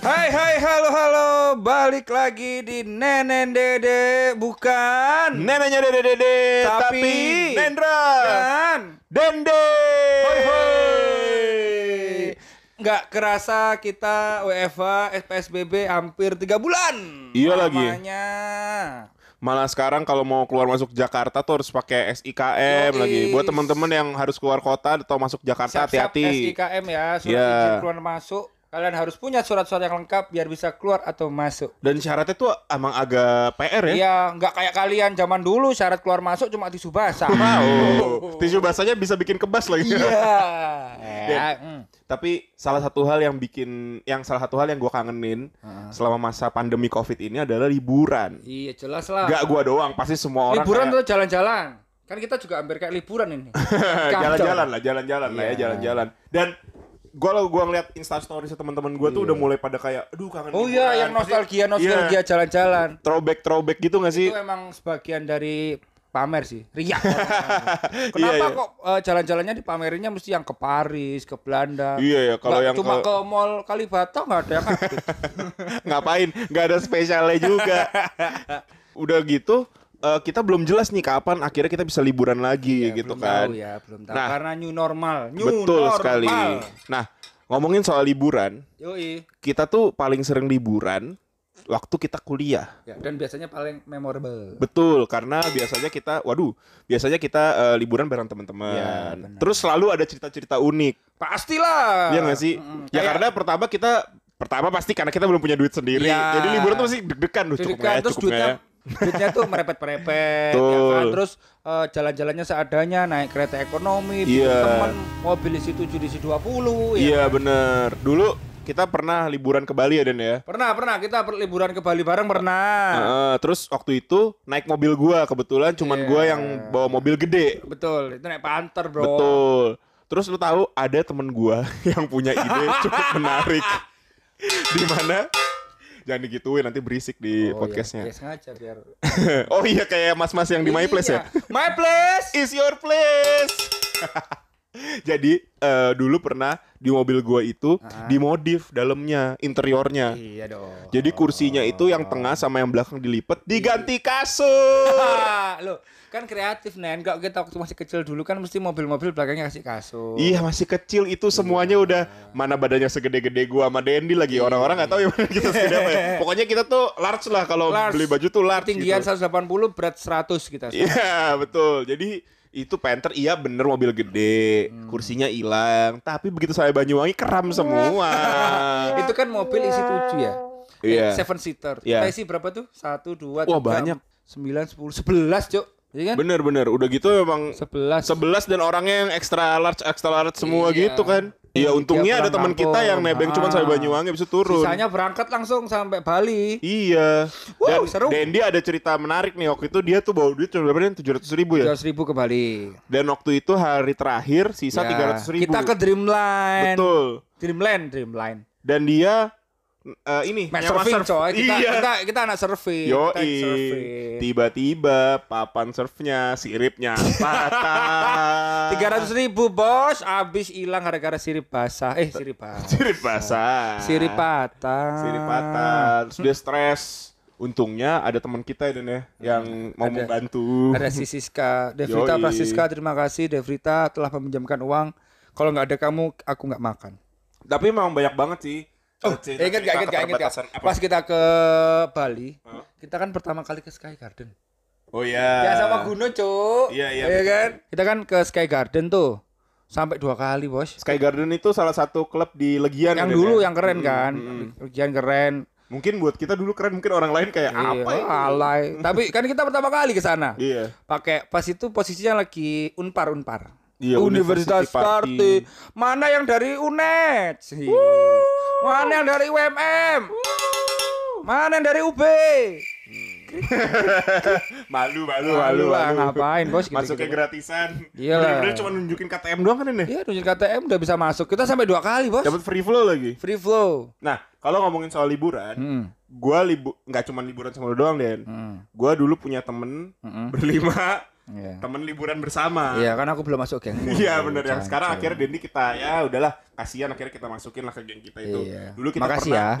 Hai hai halo halo balik lagi di Nenen Dede bukan Neneknya Dede Dede Tapi- tapi, Nendra dan Dende Hoi hoi nggak kerasa kita WFA PSBB hampir tiga bulan Iya lagi. Lamanya. Malah sekarang kalau mau keluar masuk Jakarta tuh harus pakai SIKM Yoi. lagi. Buat teman-teman yang harus keluar kota atau masuk Jakarta hati-hati. SIKM ya surat Iya. izin keluar masuk kalian harus punya surat-surat yang lengkap biar bisa keluar atau masuk Dan syaratnya tuh emang agak PR ya. Iya, nggak kayak kalian zaman dulu syarat keluar masuk cuma tisu basah. Wow. Tisu basahnya bisa bikin kebas lagi. Iya. Ya, mm. Tapi salah satu hal yang bikin yang salah satu hal yang gua kangenin selama masa pandemi Covid ini adalah liburan. Iya, jelas lah. Gak gua doang, pasti semua orang liburan kayak- tuh jalan-jalan. Kan kita juga hampir kayak liburan ini. jalan-jalan lah, jalan-jalan lah ya, Iya. jalan-jalan. Dan gua lo gua ngeliat Insta story teman-teman gua tuh udah mulai pada kayak aduh kangen Iya. Oh liburan." iya, yang nostalgia nostalgia Iya, jalan-jalan. throwback throwback gitu gak sih? Itu emang sebagian dari pamer sih. Riak. Kenapa Iya, iya. kok eh, jalan-jalannya dipamerinnya mesti yang ke Paris, ke Belanda? Iya ya, kalau yang cuma ke- ke mall Kalibata nggak ada yang ngapain? Nggak ada spesialnya juga. Udah gitu eh, kita belum jelas nih kapan akhirnya kita bisa liburan lagi Ya, gitu belum kan. tahu ya, belum tahu. Nah. Karena new normal. New Betul normal. sekali. Nah, ngomongin soal liburan, Yoi. kita tuh paling sering liburan waktu kita kuliah. Ya, dan biasanya paling memorable. Betul, karena biasanya kita, waduh, biasanya kita eh, liburan bareng teman-teman. benar. Terus selalu ada cerita-cerita unik, Pastilah. Iya nggak sih? Mm-mm. Ya Kayak karena pertama kita, pertama pasti karena kita belum punya duit sendiri. Iya. Jadi liburan tuh masih deg-degan, Duh, cukup ya, cukup ya? Duitnya tuh merepet-merepet ya kan? Terus eh, jalan-jalannya seadanya naik kereta ekonomi, Iya. teman mobil isi 7 di isi 20 ya. Iya bener. Dulu kita pernah liburan ke Bali ya Den ya. Pernah, pernah kita per- liburan ke Bali bareng pernah. Heeh, terus waktu itu naik mobil gua kebetulan cuman Iya. gua yang bawa mobil gede. Betul, itu naik Panther, Bro. Betul. Terus lu tahu ada temen gua yang punya ide cukup menarik. Di mana? Jangan digituin nanti berisik di Oh, podcastnya. Iya, ya, sengaja biar oh iya kayak mas-mas yang di My Place ya. Iya. My Place. Is your place. Jadi eh, dulu pernah di mobil gua itu dimodif dalamnya, interiornya. Iya dong. Jadi kursinya itu yang tengah sama yang belakang dilipat diganti kasur. Lo kan kreatif nen. Kalau kita waktu masih kecil dulu kan mesti mobil-mobil belakangnya kasih kasur. Iya masih kecil itu semuanya udah mana badannya segede-gede gua sama Dendi lagi orang-orang nggak tahu ya kita segede apa ya. Pokoknya kita tuh large lah kalau beli baju tuh large Tinggian gitu. 180, berat 100 kita. Iya betul. Jadi itu Panther iya bener mobil gede, Hmm. kursinya hilang, tapi begitu saya Banyuwangi keram semua. Itu kan mobil isi 7 ya. Iya. Eh, seven seater. Iya. Kita isi berapa tuh? 1 2 Wah, banyak. 9 10 11, Cuk. Iya kan? Bener-bener udah gitu memang 11. 11 dan orangnya yang extra large extra large semua Iya. gitu kan. Iya untungnya Dia ada teman kita yang nebeng cuma Ah. sampai Banyuwangi bisa turun. Sisanya berangkat langsung sampai Bali. Iya. Wow, Dan seru. Dendi ada cerita menarik nih waktu itu dia tuh bawa duit cuma berapa nih? 700 ribu ya. 200 ribu ke Bali. Dan waktu itu hari terakhir sisa Ya, 300 ribu. Kita ke Dreamline. Betul. Dreamland, Dreamline. Dan dia eh, ini nyawa surfing surf. coy. Kita, iya. kita, kita anak surfing. Surfing. Tiba-tiba papan surfnya, siripnya patah. Tiga ratus ribu bos, abis hilang gara-gara sirip basah. Eh sirip basah. Sirip basah. Sirip patah. Sirip patah. Terus dia stres. Untungnya ada teman kita ya, Dan ya yang mau Ada. membantu. Ada si Siska, Devrita Yoi. Prasiska, terima kasih Devrita telah meminjamkan uang. Kalau nggak ada kamu, aku nggak makan. Tapi memang banyak banget sih. Oh, cerita- ingat gak, ingat gak, ingat gak. Apa? Pas kita ke Bali, Hah? kita kan pertama kali ke Sky Garden. Oh iya. Ya sama Guno, Cuk. Iya, iya, Iya kan? Kita kan ke Sky Garden tuh. Sampai dua kali, Bos. Sky Garden itu salah satu klub di Legian. yang ya, dulu ya? yang keren Mm, kan. mm, mm. Ujian keren. Mungkin buat kita dulu keren, mungkin orang lain kayak apa Iya, ya? alay. Tapi kan kita pertama kali ke sana. Iya. Pakai pas itu posisinya lagi Unpar Unpar. Iya, Universitas. Party. Mana yang dari UNED? Mana yang dari UMM? Mana yang dari UB? malu, malu, Malu malu, ngapain, Bos, gitu-gitu. Masuknya gratisan. Iya lah. Bener-bener cuma nunjukin KTM doang kan ini? Iya, tunjuk KTM udah bisa masuk. Kita sampai dua kali, Bos. Dapat free flow lagi. Free flow. Nah, kalau ngomongin soal liburan, Hmm. gua libu nggak cuma liburan sama lu doang, Den. Hmm. Gua dulu punya temen Mm-mm. berlima Iya. temen liburan bersama. Iya, kan aku belum masuk geng. Iya bener yang sekarang akhirnya Dendi kita ya udahlah kasihan akhirnya kita masukin lah ke geng kita itu. Iya. Dulu kita Makasih pernah ya.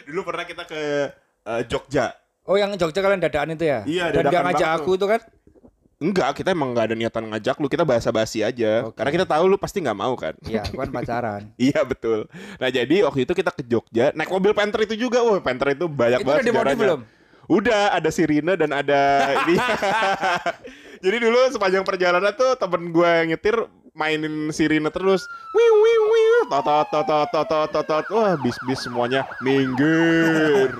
Dulu pernah kita ke eh, Jogja. Oh, yang Jogja kalian dadaan itu ya? Iya, Dan dadakan gak ngajak aku itu kan? Enggak, kita emang nggak ada niatan ngajak lu, kita basa-basi aja. Oke. Karena kita tahu lu pasti nggak mau kan. Iya, kan pacaran. Iya betul. Nah jadi waktu itu kita ke Jogja naik mobil Panther itu juga, wah Panther itu banyak itu banget udah sejarahnya. belum? Udah ada sirine dan ada ini. Jadi dulu sepanjang perjalanan tuh temen gue yang nyetir mainin sirine terus. Wiu wiu wiu. Tot tot tot tot tot tot. Wah bis bis semuanya minggir.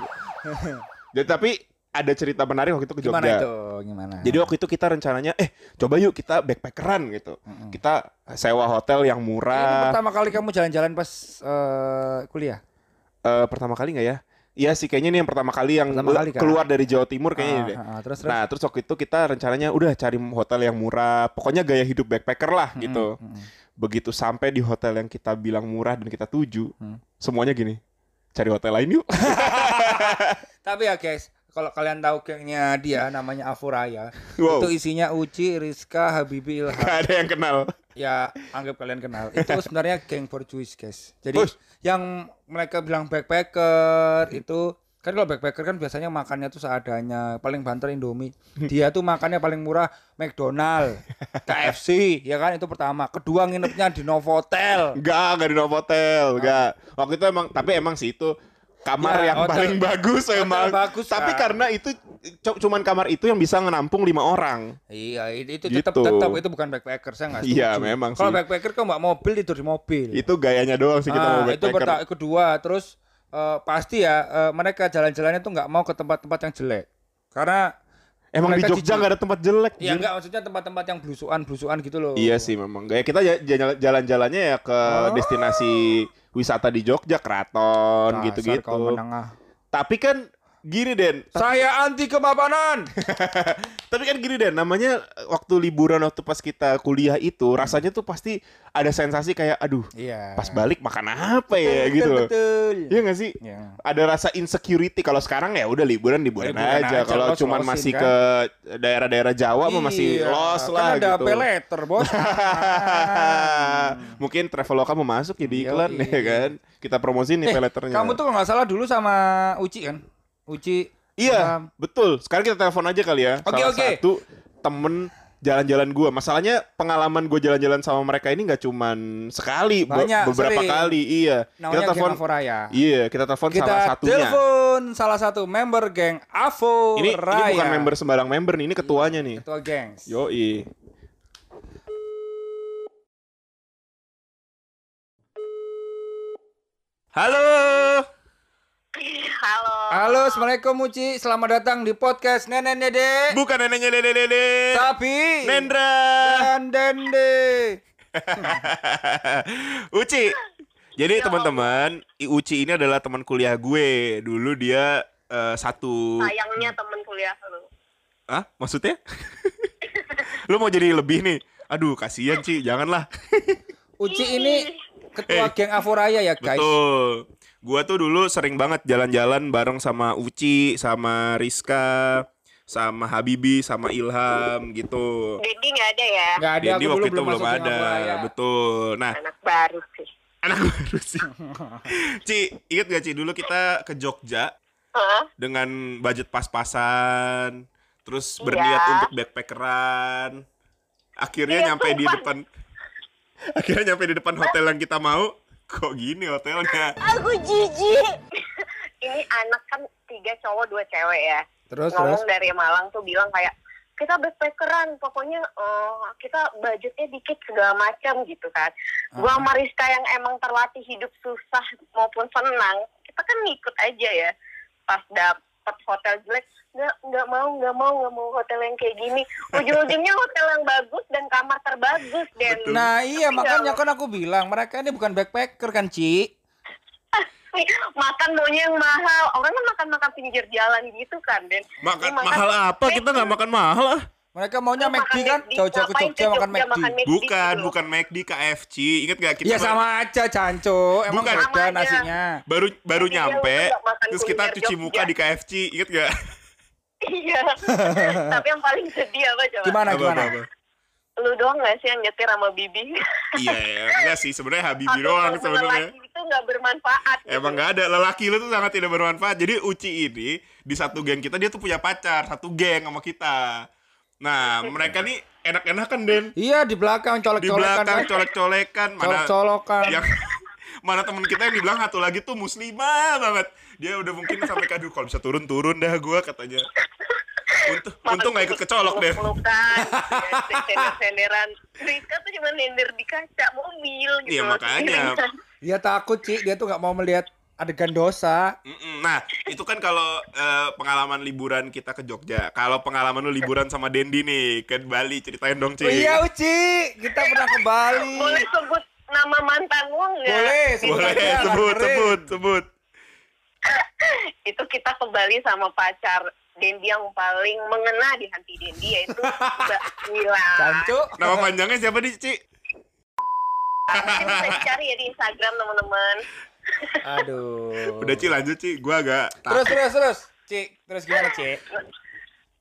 Jadi tapi ada cerita menarik waktu itu ke Jogja. Gimana itu? Gimana? Jadi waktu itu kita rencananya eh coba yuk kita backpackeran gitu. Kita sewa hotel yang Ini murah. pertama kali kamu jalan-jalan pas eh, kuliah? Eh, pertama kali nggak ya? Iya sih kayaknya ini yang pertama kali yang Pertama kali kan? keluar dari Jawa Timur kayaknya Ah, ini deh. ah, ah, terus terus. Nah, terus waktu itu kita rencananya udah cari hotel yang murah, pokoknya gaya hidup backpacker lah gitu. Mm-mm. Begitu sampai di hotel yang kita bilang murah dan kita tuju, Hmm. semuanya gini. Cari hotel lain yuk. Tapi ya guys, kalau kalian tahu gengnya dia namanya Afuraya, Wow. itu isinya Uci, Rizka, Habibi, Ilham. Gak ada yang kenal. ya anggap kalian kenal. Itu sebenarnya geng for Jewish guys. Jadi Bus. yang mereka bilang backpacker itu kan kalau backpacker kan biasanya makannya tuh seadanya, paling banter Indomie. Dia tuh makannya paling murah McDonald, KFC, ya kan itu pertama. Kedua nginepnya di Novotel. Enggak, enggak di hotel, enggak. Waktu itu emang tapi emang sih itu kamar Ya, yang hotel- paling bagus hotel emang. bagus, tapi kan? karena itu cu- cuman kamar itu yang bisa menampung lima orang. Iya, itu, itu Gitu. tetap tetap itu bukan backpacker saya nggak Iya, memang Kalau sih. backpacker kan mbak mobil tidur di mobil. Itu gayanya doang sih kita Ah, mau itu backpacker. perta- kedua terus eh, pasti ya eh, mereka jalan-jalannya tuh nggak mau ke tempat-tempat yang jelek karena Emang di mereka Jogja jijik. nggak ada tempat jelek. ya Jun. enggak maksudnya tempat-tempat yang blusuan blusuan gitu loh Iya sih memang. Gaya kita ja- ja- jalan-jalannya ya ke Oh. destinasi wisata di Jogja, keraton gitu-gitu. menengah. Tapi kan gini Den, saya anti kemapanan tapi kan gini Den, namanya waktu liburan waktu pas kita kuliah itu rasanya tuh pasti ada sensasi kayak aduh, iya pas balik makan apa ya Betul, gitu loh. betul Iya gak sih? Iya. Ada rasa insecurity kalau sekarang ya udah liburan liburan, Liburan aja. aja, Kalau cuman masih kan? ke daerah-daerah Jawa mah masih Iya, los kan lah ada gitu. pay letter bos Mungkin Traveloka mau masuk jadi iklan Yoi. ya kan. Kita promosiin nih Eh, pay letternya. kamu tuh nggak salah dulu sama Uci kan Uci Iya, betul. Sekarang kita telepon aja kali ya. Oke, Salah oke. satu temen jalan-jalan gua. Masalahnya pengalaman gue jalan-jalan sama mereka ini nggak cuman sekali, be- Banyak, beberapa sering. kali. Iya. namanya kita geng telepon. Aforaya Iya, kita telepon kita salah satunya. telepon salah satu member geng Avo Ini, ini Raya. bukan member sembarang member nih, ini ketuanya nih. ketua gengs. Yoi. Halo. Halo. Halo, assalamualaikum Uci. Selamat datang di podcast Nenek Dede. Bukan neneknya Dede Dede. Tapi Nendra. dan Dende. Uci. Jadi teman-teman, Uci ini adalah teman kuliah gue. Dulu dia eh, satu Sayangnya temen kuliah lu. Hah? Maksudnya? Lu mau jadi lebih nih? Aduh, kasihan Ci, janganlah. Uci ini ketua geng Avo Raya ya guys. Eh. Betul. Gua tuh dulu sering banget jalan-jalan bareng sama Uci, sama Rizka, sama Habibi, sama Ilham gitu. Dendi nggak ada ya? Nggak ada, aku waktu dulu itu belum ada. Raya. Betul. Nah, Anak baru sih. anak baru sih. Ci, inget gak Ci dulu kita ke Jogja Hah? dengan budget pas-pasan, terus Iya. berniat untuk backpackeran. Akhirnya Iya, nyampe di sumpah. depan Akhirnya nyampe di depan hotel yang kita mau. Kok gini hotelnya? Aku jijik. Ini anak kan tiga cowok dua cewek ya. Terus terus. Ngomong dari Malang tuh bilang kayak kita backpackeran, pokoknya eh, kita budgetnya dikit segala macam gitu kan. Gua sama Rizka yang emang terlatih hidup susah maupun senang, kita kan ngikut aja ya. Pas dapet hotel jelek, nggak nggak mau nggak mau nggak mau hotel yang kayak gini. Ujung-ujungnya hotel yang bagus dan kamar terbagus dan Nah iya Tapi makanya kan aku bilang mereka ini bukan backpacker kan Ci. makan maunya yang mahal. Orang kan makan-makan pinggir jalan gitu kan, Dan. Makan mahal apa? Kita nggak makan mahal ah. Mereka maunya Lu McD kan? Jauh-jauh ke Jogja makan McD. makan McD Bukan, gitu? bukan McD KFC. Ingat gak kita Ya sama aja Canco, emang Bukan. beda Sama aja. nasinya. baru baru Jadi nyampe terus kita cuci Jogja. muka di KFC. Ingat gak? Iya. Tapi yang paling sedih apa coba? Gimana Apa, gimana? apa, apa. Lu doang gak sih yang nyetir sama Bibi? Iya, ya. enggak sih sebenarnya Habibi doang sebenarnya. lelaki itu nggak bermanfaat. gitu. Emang nggak ada lelaki lu tuh sangat tidak bermanfaat. Jadi Uci ini di satu geng kita dia tuh punya pacar satu geng sama kita. Nah mereka nih enak-enakan Den. Iya di belakang Di colek-colekan belakang kan. colek-colekan. Mana Colok-colokan. yang mana temen kita yang dibilang satu lagi tuh muslimah banget. Dia udah mungkin sampai kadu kalau bisa turun-turun dah gua katanya. Untung, untung gak ikut kecolok deh. Pelukan, sender-senderan. Rizka tuh cuma nender di kaca mobil gitu. Iya, makanya. Dia takut Ci, dia tuh nggak mau melihat adegan dosa. Mm-mm. Nah, itu kan kalau eh, pengalaman liburan kita ke Jogja. Kalau pengalaman lu liburan sama Dendi nih ke Bali, ceritain dong, Ci. Oh, iya Uci, kita pernah ke Bali. Boleh sebut nama mantan lu nggak? Boleh, Boleh, aja, sebut, dengerin. sebut, sebut. Itu kita ke Bali sama pacar Dendi yang paling mengena di hati Dendi yaitu Mbak Mila. Cancu. Nama panjangnya siapa nih, Ci? Mungkin bisa dicari ya di Instagram teman-teman. Aduh. Udah, Ci, lanjut, Ci. Gua agak Terus terus terus. Ci, terus gimana Ci?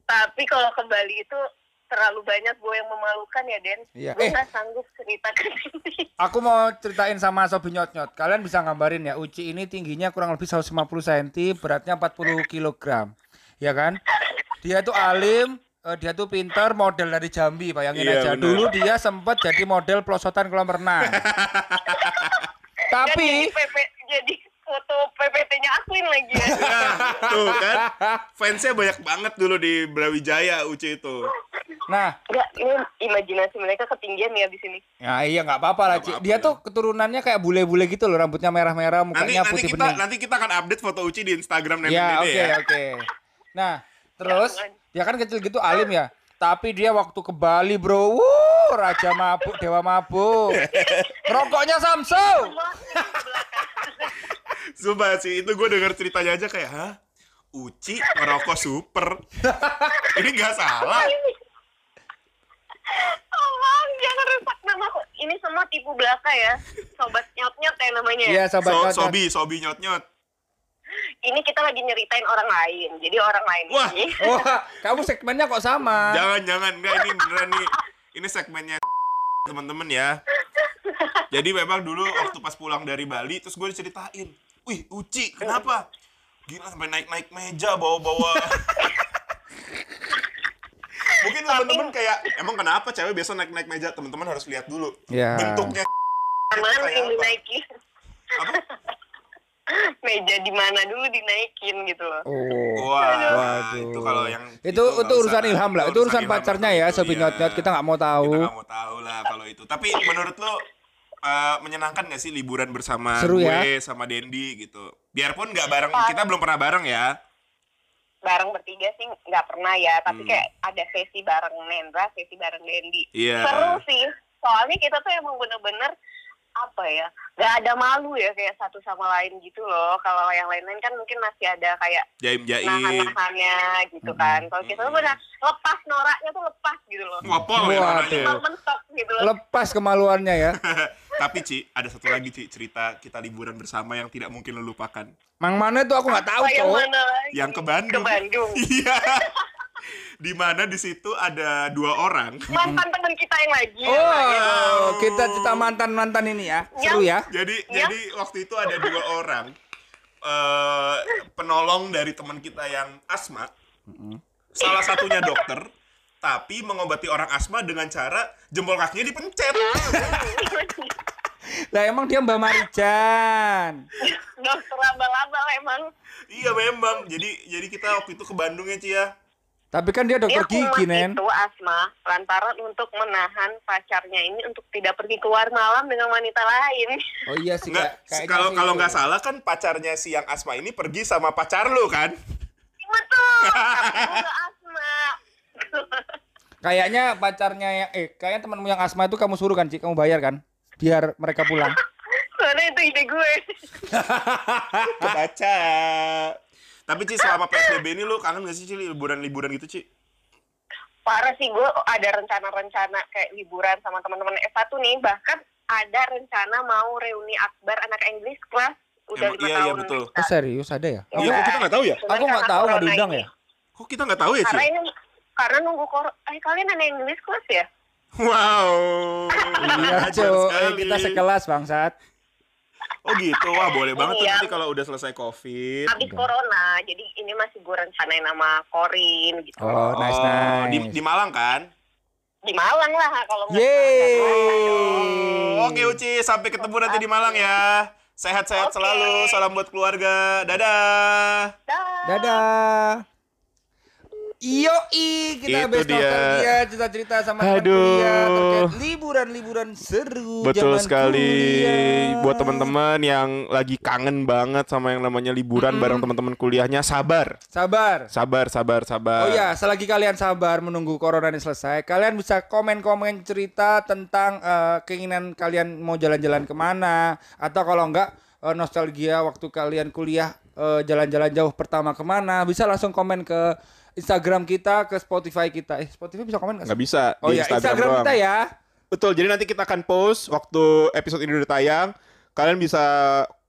Tapi kalau ke Bali itu terlalu banyak gue yang memalukan ya Den. Iya. Gue Eh. nggak sanggup cerita ke sini. Aku mau ceritain sama Sobi Nyot Nyot. Kalian bisa gambarin ya, Uci ini tingginya kurang lebih 150 cm, beratnya 40 kg. Ya kan? Dia tuh alim, eh, dia tuh pinter, model dari Jambi, bayangin Iya, aja. bener. Dulu dia sempat jadi model pelosotan kolam renang. Tapi jadi, PP, PPT-nya Aslin lagi ya. Ya, tuh kan. Fansnya banyak banget dulu di Brawijaya Uci itu. nah, Enggak, ini imajinasi mereka ketinggian ya di sini. ya iya nggak apa-apa lah, Ci. Dia ya. tuh keturunannya kayak bule-bule gitu loh, rambutnya merah-merah, Nanti mukanya nanti putih kita bening. nanti kita akan update foto Uci di Instagram Nenek Ya, Dede oke, ya. oke. Nah, terus Jangan. dia kan kecil gitu alim ya. Tapi dia waktu ke Bali, Bro, wuh, raja mabuk, dewa mabuk. Rokoknya Samsung. Sumpah sih, itu gue denger ceritanya aja kayak, hah? Uci ngerokok super. Ini gak salah. Tolong jangan rusak namaku. Ini semua tipu belaka ya. Sobat nyot-nyot ya namanya. Iya, So, sobat Nyot Nyot. sobi, sobi nyot nyot. Ini kita lagi nyeritain orang lain. Jadi orang lain Wah. ini. Wah, kamu segmennya kok sama? Jangan, jangan. Enggak, ini beneran nih. Ini segmennya teman-teman ya. Jadi memang dulu waktu pas pulang dari Bali, terus gue diceritain. Wih, Uci, kenapa? Gila sampai naik-naik meja, bawa-bawa. Mungkin teman-teman kayak, emang kenapa cewek biasa naik-naik meja? Teman-teman harus lihat dulu. Ya. Bentuknya Mana yang dinaikin? apa? Meja di mana dulu dinaikin gitu loh. Oh. Wah, Waduh. itu kalau yang Itu itu urusan usah. ilham lah. Itu urusan ilham pacarnya ya, sobi iya. Nyot. Kita nggak mau tahu. Kita nggak mau tahu lah kalau itu. Tapi menurut lo eh, menyenangkan gak sih liburan bersama Seru gue ya? sama Dendi gitu? Biarpun nggak bareng, kita belum pernah bareng ya. Bareng bertiga sih nggak pernah ya. Tapi Hmm. kayak ada sesi bareng Nendra, sesi bareng Dendi. Iya. Seru sih. Soalnya kita tuh emang bener-bener apa ya nggak ada malu ya kayak satu sama lain gitu loh kalau yang lain-lain kan mungkin masih ada kayak Jaim jaim. nahan-nahannya gitu kan kalau kita tuh benar lepas noraknya tuh lepas gitu loh Ngopol ya mentok gitu loh Lepas kemaluannya ya. Tapi Ci, ada satu lagi Ci, cerita kita liburan bersama yang tidak mungkin lo lupakan. Mang mana itu aku nggak tahu, Apa yang Cok. mana lagi? Yang ke Bandung. ke Bandung Iya. Di mana di situ ada dua orang. mantan teman kita yang lagi Oh, kita cerita mantan-mantan ini ya. Seru ya. Jadi Ya. jadi waktu itu ada dua orang eh penolong dari teman kita yang asma. Salah satunya dokter, tapi mengobati orang asma dengan cara jempol kakinya dipencet. Lah emang dia Mbak Marijan. dokter abal-abal emang iya memang. Jadi jadi kita waktu itu ke Bandung ya Ci ya. Tapi kan dia dokter dia gigi, Nen. itu asma lantaran untuk menahan pacarnya ini untuk tidak pergi keluar malam dengan wanita lain Oh iya sih, Enggak, Kak. Kalau kalau nggak salah kan pacarnya si yang asma ini pergi sama pacar lu kan? betul tapi gue nggak asma Kayaknya pacarnya yang eh kayaknya temanmu yang asma itu kamu suruh kan, Ci? Kamu bayar kan? Biar mereka pulang. soalnya itu ide gue Kebaca. Tapi Ci selama PSBB ini lu kangen gak sih Ci liburan-liburan gitu Ci? parah sih gue ada rencana-rencana kayak liburan sama teman-teman S1 nih bahkan ada rencana mau reuni akbar anak Inggris kelas udah lima iya, iya, tahun betul. Oh serius ada ya? Iya, kok kita nggak tahu ya? Cuman Aku nggak karena tahu nggak corona diundang ini- ya. Kok kita nggak tahu ya, Karena Ci? ini karena nunggu kor eh kalian ada English class ya? Wow. Iya. Eh, sekali. kita sekelas, Bangsat. Oh gitu, wah boleh banget tuh Iya. nanti kalau udah selesai covid. Habis corona, jadi ini masih gue rencanain sama Korin gitu. Oh, nice, Oh, nice. Di, di Malang kan? Di Malang lah kalau nggak Yeay. Oke Uci, sampai ketemu nanti di Malang ya. Sehat-sehat Oke. selalu, salam buat keluarga. Dadah. Dah. Dadah. Yoi, kita Itu dia. cerita-cerita sama teman Aduh. kuliah terkait liburan-liburan seru Betul zaman sekali kuliah. buat teman-teman yang lagi kangen banget sama yang namanya liburan bareng teman-teman kuliahnya sabar. Sabar. Sabar, sabar, sabar. Oh ya, selagi kalian sabar menunggu corona ini selesai, kalian bisa komen-komen cerita tentang eh, keinginan kalian mau jalan-jalan ke mana, atau kalau enggak eh, nostalgia waktu kalian kuliah eh, jalan-jalan jauh pertama ke mana, bisa langsung komen ke Instagram kita, ke Spotify kita. Eh, Spotify bisa komen nggak? Nggak bisa Oh di ya, Instagram, doang. kita ya. Betul, jadi nanti kita akan post waktu episode ini udah tayang. Kalian bisa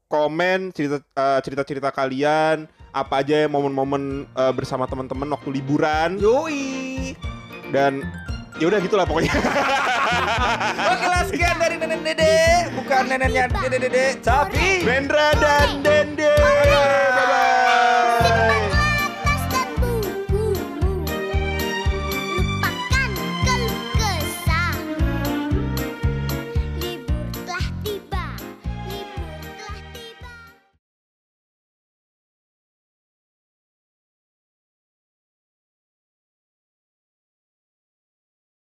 komen cerita eh, cerita-cerita kalian, apa aja yang momen-momen eh, bersama teman-teman waktu liburan Yoi. dan ya udah gitulah pokoknya. Oke lah sekian dari nenek dede, bukan neneknya dede dede, tapi Rendra dan